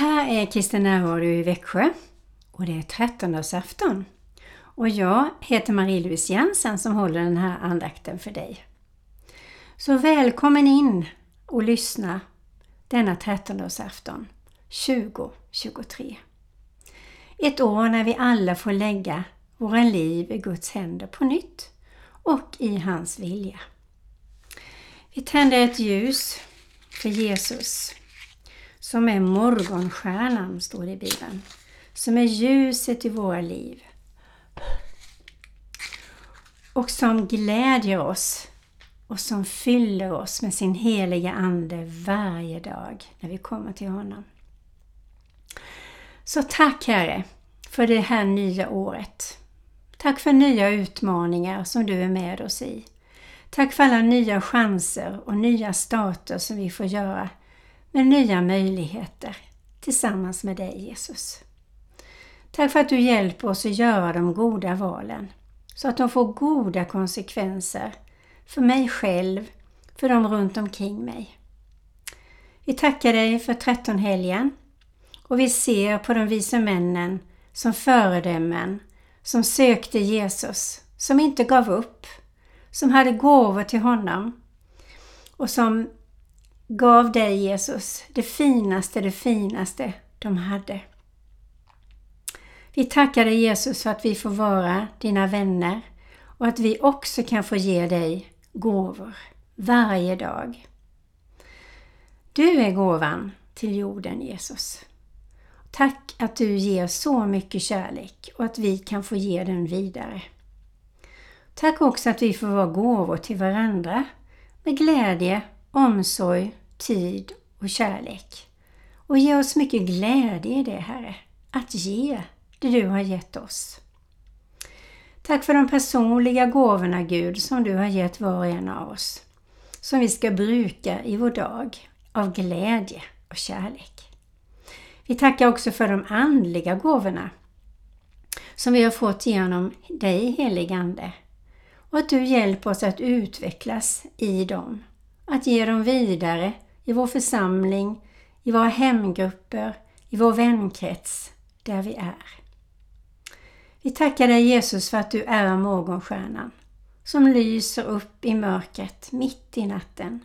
Det här är Kristen närvaro i Växjö och det är trettondagsafton. Och jag heter Marie-Louise Jensen som håller den här andakten för dig. Så välkommen in och lyssna denna trettondagsafton 2023. Ett år när vi alla får lägga våra liv i Guds händer på nytt och i hans vilja. Vi tänder ett ljus för Jesus som är morgonstjärnan, står det i Bibeln. Som är ljuset i våra liv. Och som glädjer oss och som fyller oss med sin heliga Ande varje dag när vi kommer till honom. Så tack Herre för det här nya året. Tack för nya utmaningar som du är med oss i. Tack för alla nya chanser och nya starter som vi får göra med nya möjligheter tillsammans med dig Jesus. Tack för att du hjälper oss att göra de goda valen så att de får goda konsekvenser för mig själv, för de runt omkring mig. Vi tackar dig för trettonhelgen och vi ser på de vise männen som föredömen som sökte Jesus, som inte gav upp, som hade gåvor till honom och som gav dig Jesus det finaste, det finaste de hade. Vi tackar dig Jesus för att vi får vara dina vänner och att vi också kan få ge dig gåvor varje dag. Du är gåvan till jorden Jesus. Tack att du ger så mycket kärlek och att vi kan få ge den vidare. Tack också att vi får vara gåvor till varandra med glädje, omsorg, tid och kärlek. Och ge oss mycket glädje i det, Herre, att ge det du har gett oss. Tack för de personliga gåvorna, Gud, som du har gett var och en av oss, som vi ska bruka i vår dag av glädje och kärlek. Vi tackar också för de andliga gåvorna som vi har fått genom dig, heligande, och att du hjälper oss att utvecklas i dem, att ge dem vidare i vår församling, i våra hemgrupper, i vår vänkrets, där vi är. Vi tackar dig Jesus för att du är morgonstjärnan som lyser upp i mörkret mitt i natten.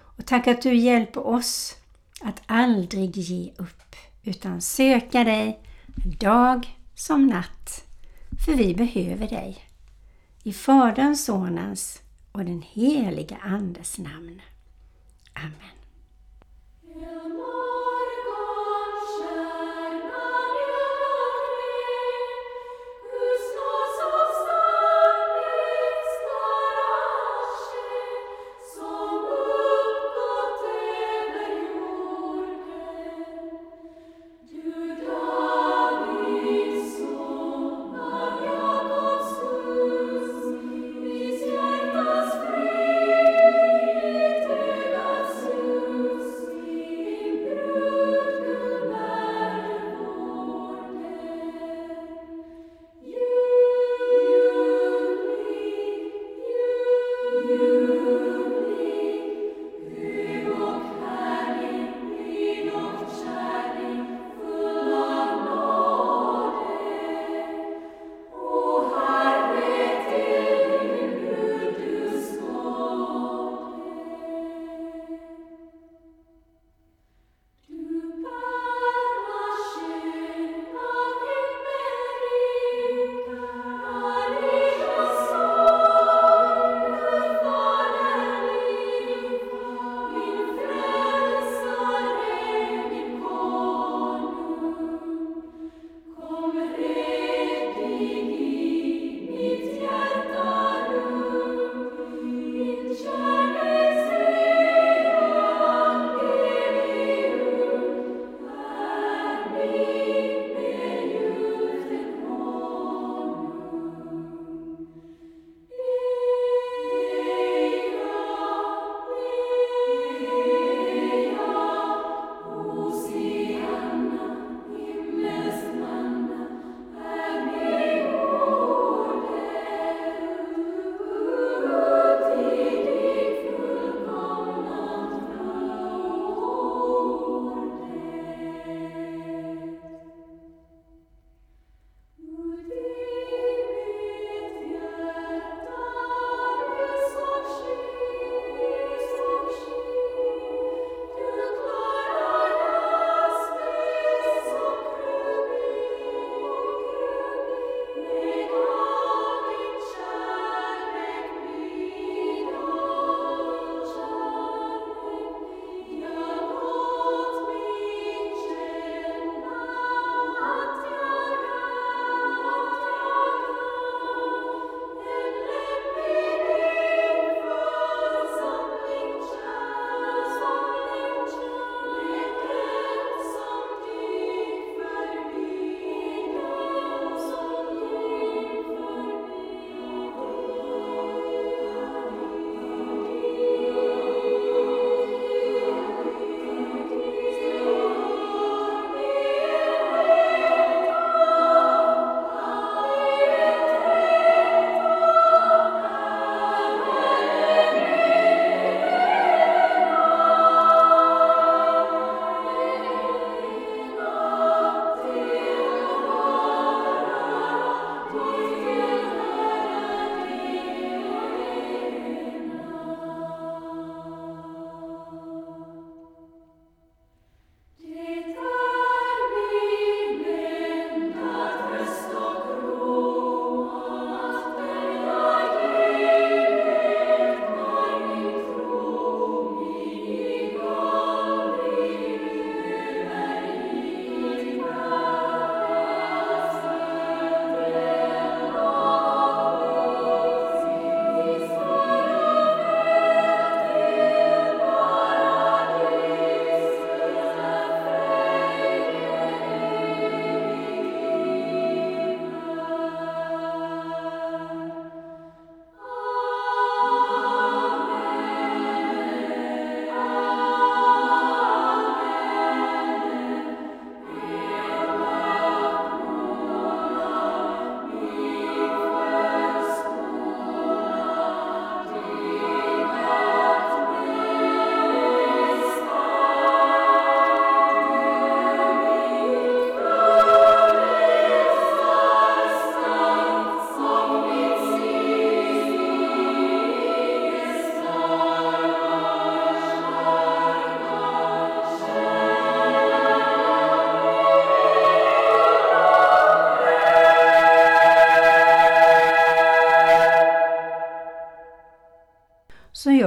Och tack att du hjälper oss att aldrig ge upp utan söka dig dag som natt. För vi behöver dig. I Faderns, Sonens och den heliga Andes namn. Amen som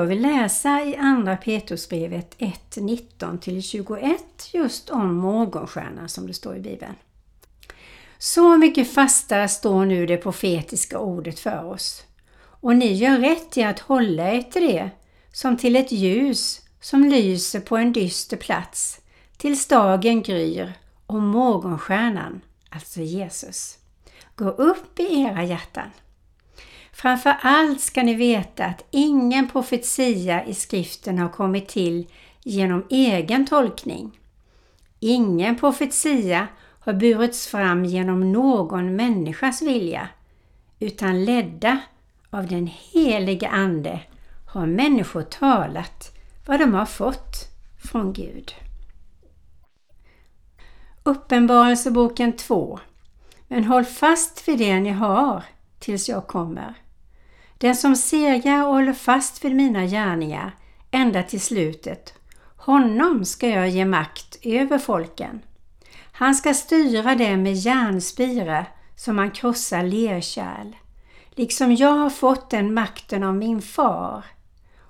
jag vill läsa i Andra Petrusbrevet 1, 19-21 just om morgonstjärnan som det står i Bibeln. Så mycket fastare står nu det profetiska ordet för oss. Och ni gör rätt i att hålla er till det som till ett ljus som lyser på en dyster plats tills dagen gryr och morgonstjärnan, alltså Jesus, går upp i era hjärtan. Framför allt ska ni veta att ingen profetia i skriften har kommit till genom egen tolkning. Ingen profetia har burits fram genom någon människas vilja, utan ledda av den helige Ande har människor talat vad de har fått från Gud. Uppenbarelseboken 2 Men håll fast vid det ni har tills jag kommer. Den som segrar och håller fast vid mina gärningar ända till slutet, honom ska jag ge makt över folken. Han ska styra dem med järnspira som man krossar lerkärl, liksom jag har fått den makten av min far.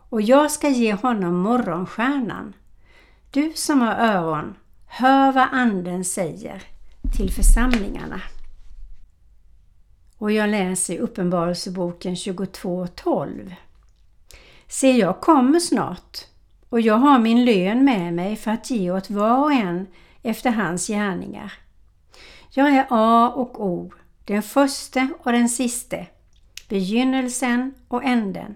Och jag ska ge honom morgonstjärnan. Du som har öron, hör vad Anden säger till församlingarna. Och jag läser Uppenbarelseboken 22.12. Se, jag kommer snart och jag har min lön med mig för att ge åt var och en efter hans gärningar. Jag är A och O, den första och den siste, begynnelsen och änden.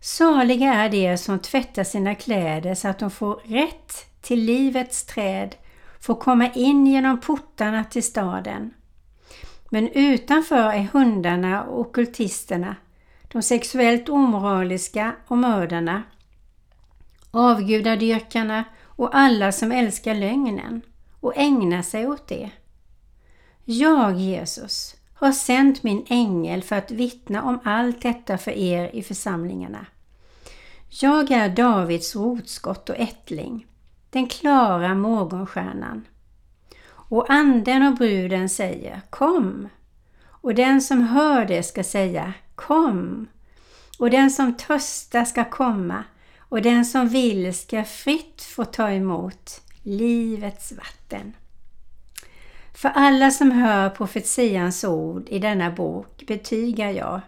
Saliga är de som tvättar sina kläder så att de får rätt till livets träd, får komma in genom portarna till staden. Men utanför är hundarna och okultisterna, de sexuellt omoraliska och mördarna, avgudadyrkarna och alla som älskar lögnen och ägnar sig åt det. Jag, Jesus, har sänt min ängel för att vittna om allt detta för er i församlingarna. Jag är Davids rotskott och ättling, den klara morgonstjärnan. Och anden och bruden säger Kom! Och den som hör det ska säga Kom! Och den som törstar ska komma och den som vill ska fritt få ta emot livets vatten. För alla som hör profetians ord i denna bok betygar jag,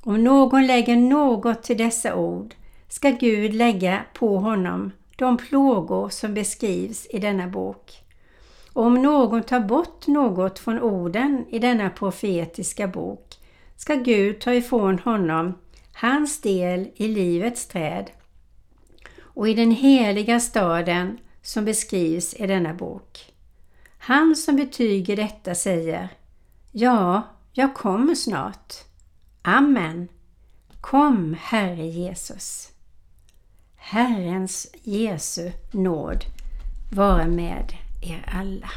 om någon lägger något till dessa ord ska Gud lägga på honom de plågor som beskrivs i denna bok. Och om någon tar bort något från orden i denna profetiska bok ska Gud ta ifrån honom hans del i livets träd och i den heliga staden som beskrivs i denna bok. Han som betyger detta säger Ja, jag kommer snart. Amen. Kom, Herre Jesus. Herrens Jesu nåd vara med er alla.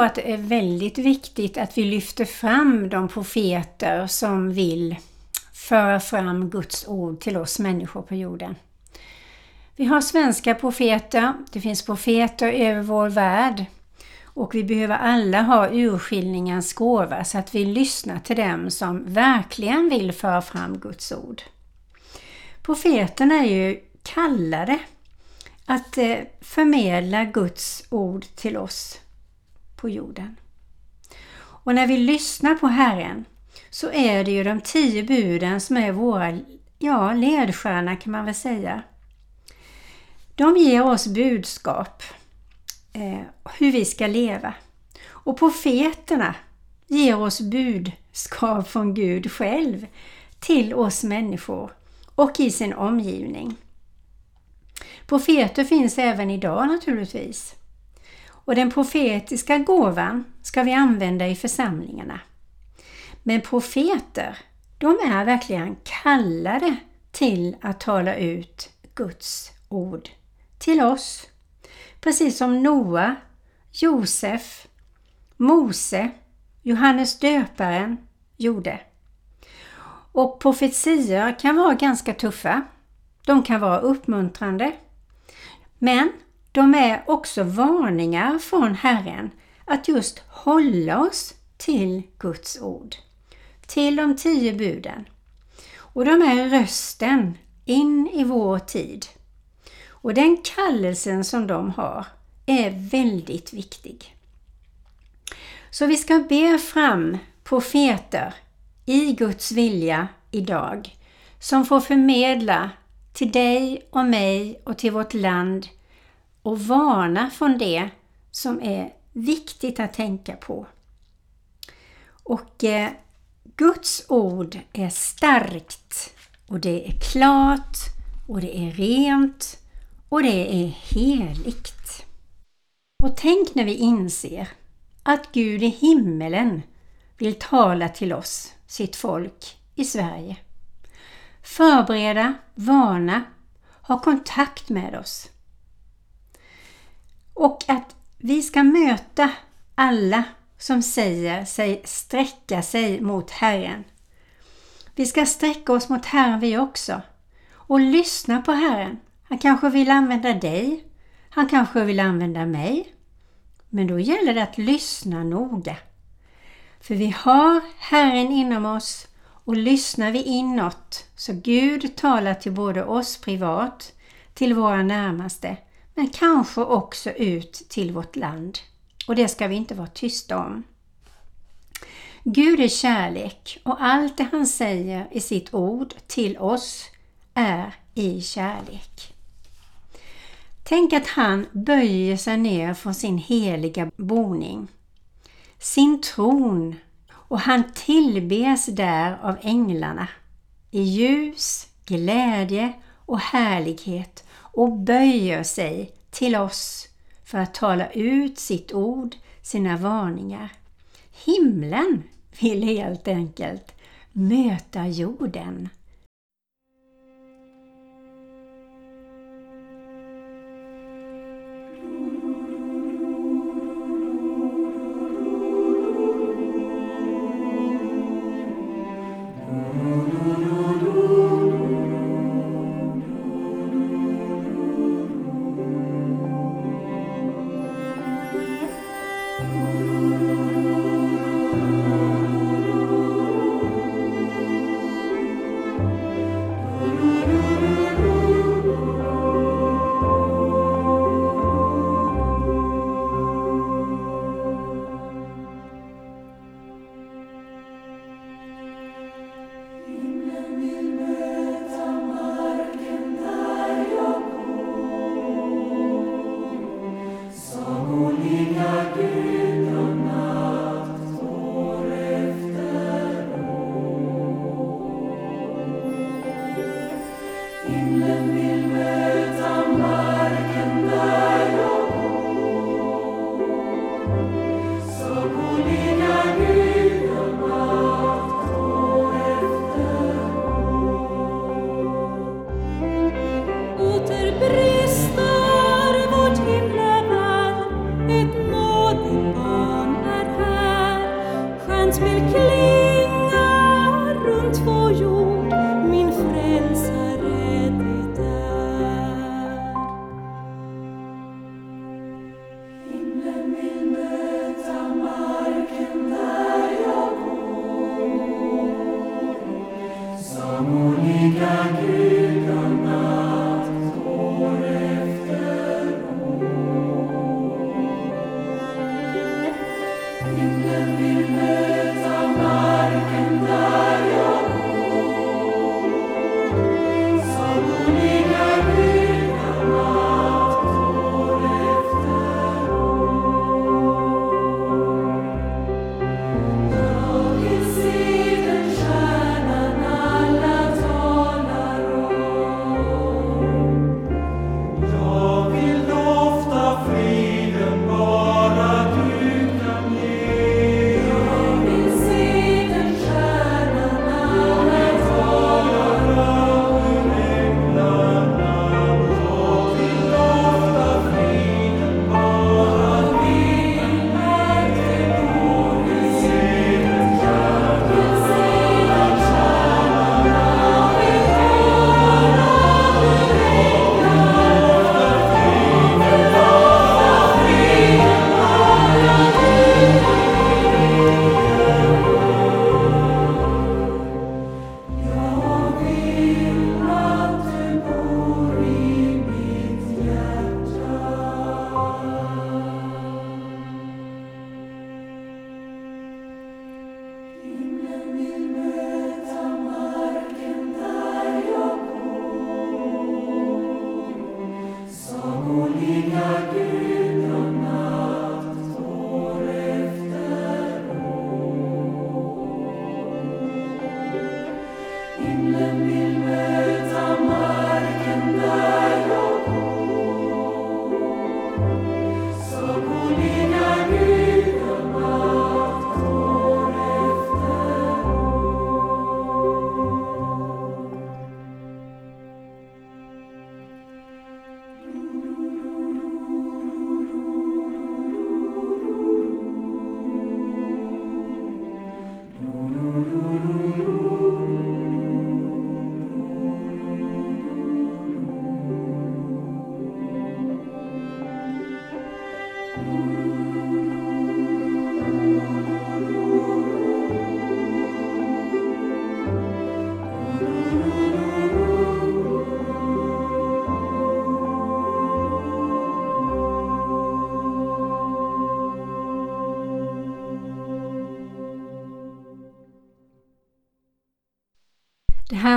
Tror att det är väldigt viktigt att vi lyfter fram de profeter som vill föra fram Guds ord till oss människor på jorden. Vi har svenska profeter, det finns profeter över vår värld och vi behöver alla ha urskiljningens gåva så att vi lyssnar till dem som verkligen vill föra fram Guds ord. Profeterna är ju kallade att eh, förmedla Guds ord till oss på jorden. Och när vi lyssnar på Herren så är det ju de tio buden som är våra ja, ledstjärna kan man väl säga. De ger oss budskap eh, hur vi ska leva. Och profeterna ger oss budskap från Gud själv till oss människor och i sin omgivning. Profeter finns även idag naturligtvis. Och den profetiska gåvan ska vi använda i församlingarna. Men profeter, de är verkligen kallade till att tala ut Guds ord till oss. Precis som Noa, Josef, Mose, Johannes döparen gjorde. Och profetior kan vara ganska tuffa. De kan vara uppmuntrande. Men de är också varningar från Herren att just hålla oss till Guds ord. Till de tio buden. Och de är rösten in i vår tid. Och den kallelsen som de har är väldigt viktig. Så vi ska be fram profeter i Guds vilja idag som får förmedla till dig och mig och till vårt land och varna från det som är viktigt att tänka på. Och eh, Guds ord är starkt och det är klart och det är rent och det är heligt. Och tänk när vi inser att Gud i himmelen vill tala till oss, sitt folk i Sverige. Förbereda, varna, ha kontakt med oss. Och att vi ska möta alla som säger sig sträcka sig mot Herren. Vi ska sträcka oss mot Herren vi också och lyssna på Herren. Han kanske vill använda dig. Han kanske vill använda mig. Men då gäller det att lyssna noga. För vi har Herren inom oss och lyssnar vi inåt så Gud talar till både oss privat, till våra närmaste, men kanske också ut till vårt land. Och det ska vi inte vara tysta om. Gud är kärlek och allt det han säger i sitt ord till oss är i kärlek. Tänk att han böjer sig ner från sin heliga boning, sin tron och han tillbes där av änglarna i ljus, glädje och härlighet och böjer sig till oss för att tala ut sitt ord, sina varningar. Himlen vill helt enkelt möta jorden und Milch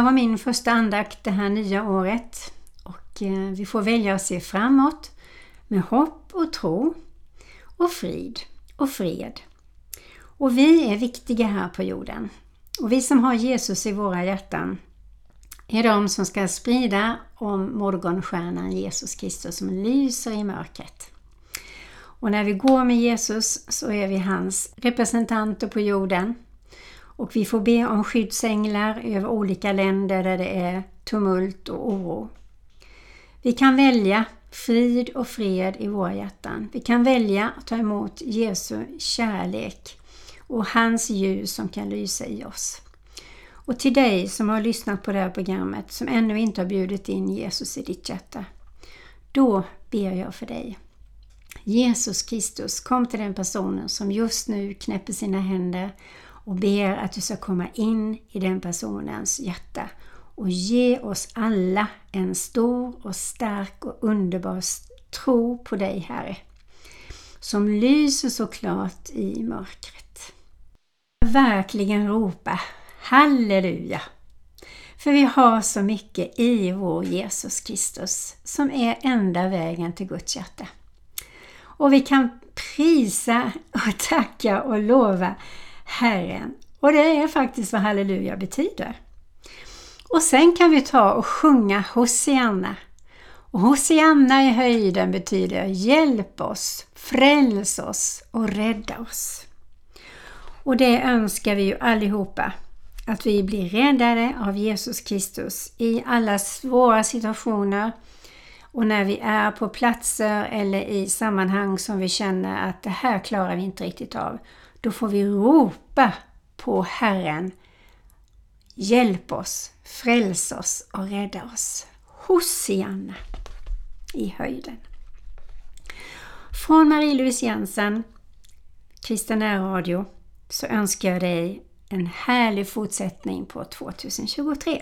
var min första andakt det här nya året och eh, vi får välja att se framåt med hopp och tro och frid och fred. Och vi är viktiga här på jorden. Och vi som har Jesus i våra hjärtan är de som ska sprida om morgonstjärnan Jesus Kristus som lyser i mörkret. Och när vi går med Jesus så är vi hans representanter på jorden. Och vi får be om skyddsänglar över olika länder där det är tumult och oro. Vi kan välja frid och fred i våra hjärtan. Vi kan välja att ta emot Jesu kärlek och hans ljus som kan lysa i oss. Och till dig som har lyssnat på det här programmet som ännu inte har bjudit in Jesus i ditt hjärta. Då ber jag för dig. Jesus Kristus, kom till den personen som just nu knäpper sina händer och ber att du ska komma in i den personens hjärta och ge oss alla en stor och stark och underbar tro på dig Herre, som lyser så klart i mörkret. Verkligen ropa Halleluja! För vi har så mycket i vår Jesus Kristus som är enda vägen till Guds hjärta. Och vi kan prisa och tacka och lova Herren. Och det är faktiskt vad halleluja betyder. Och sen kan vi ta och sjunga Hosianna. Och Hosianna i höjden betyder Hjälp oss, fräls oss och rädda oss. Och det önskar vi ju allihopa. Att vi blir räddade av Jesus Kristus i alla svåra situationer och när vi är på platser eller i sammanhang som vi känner att det här klarar vi inte riktigt av. Då får vi ropa på Herren. Hjälp oss, fräls oss och rädda oss. Hosianna i höjden. Från Marie-Louise Jensen, Kristen Radio, så önskar jag dig en härlig fortsättning på 2023.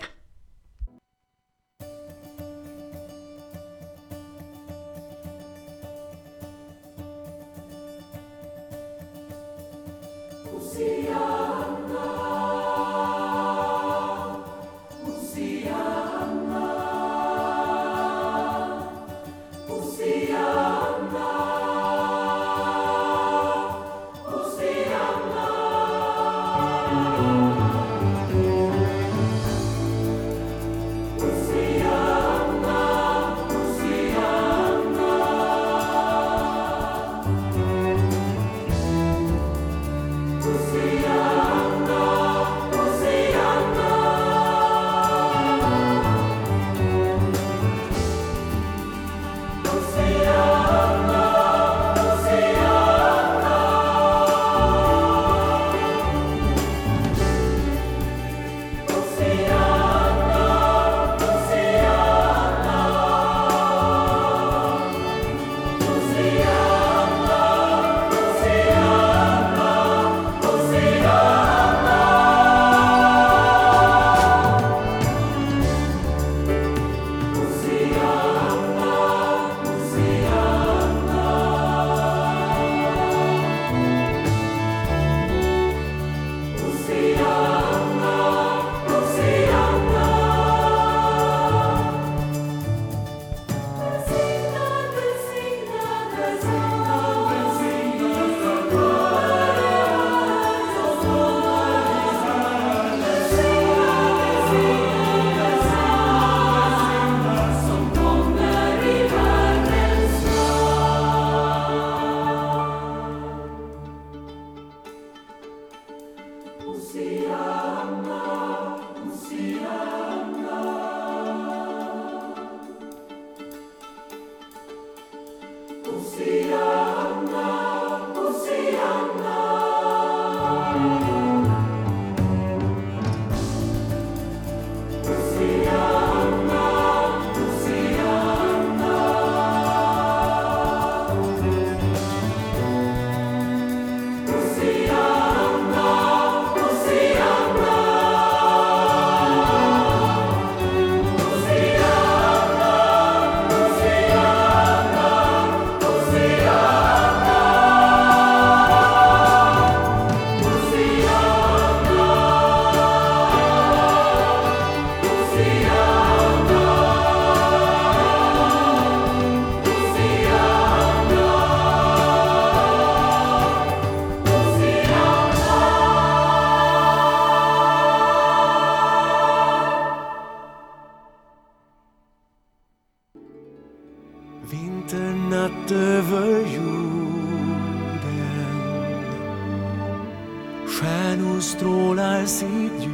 Stjärnor strålar sitt ljus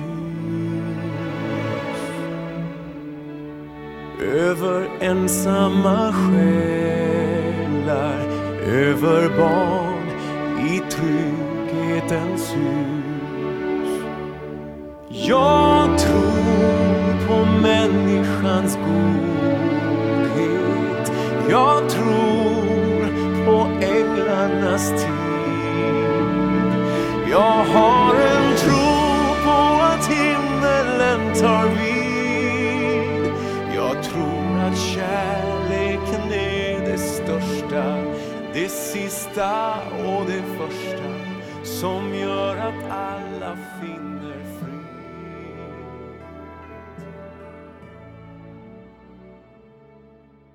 Över ensamma själar Över barn i trygghetens hus. Jag tror på människans godhet. Jag tror på änglarnas tid. Jag har en tro på att himmelen tar vid. Jag tror att kärleken är det största Det sista och det första som gör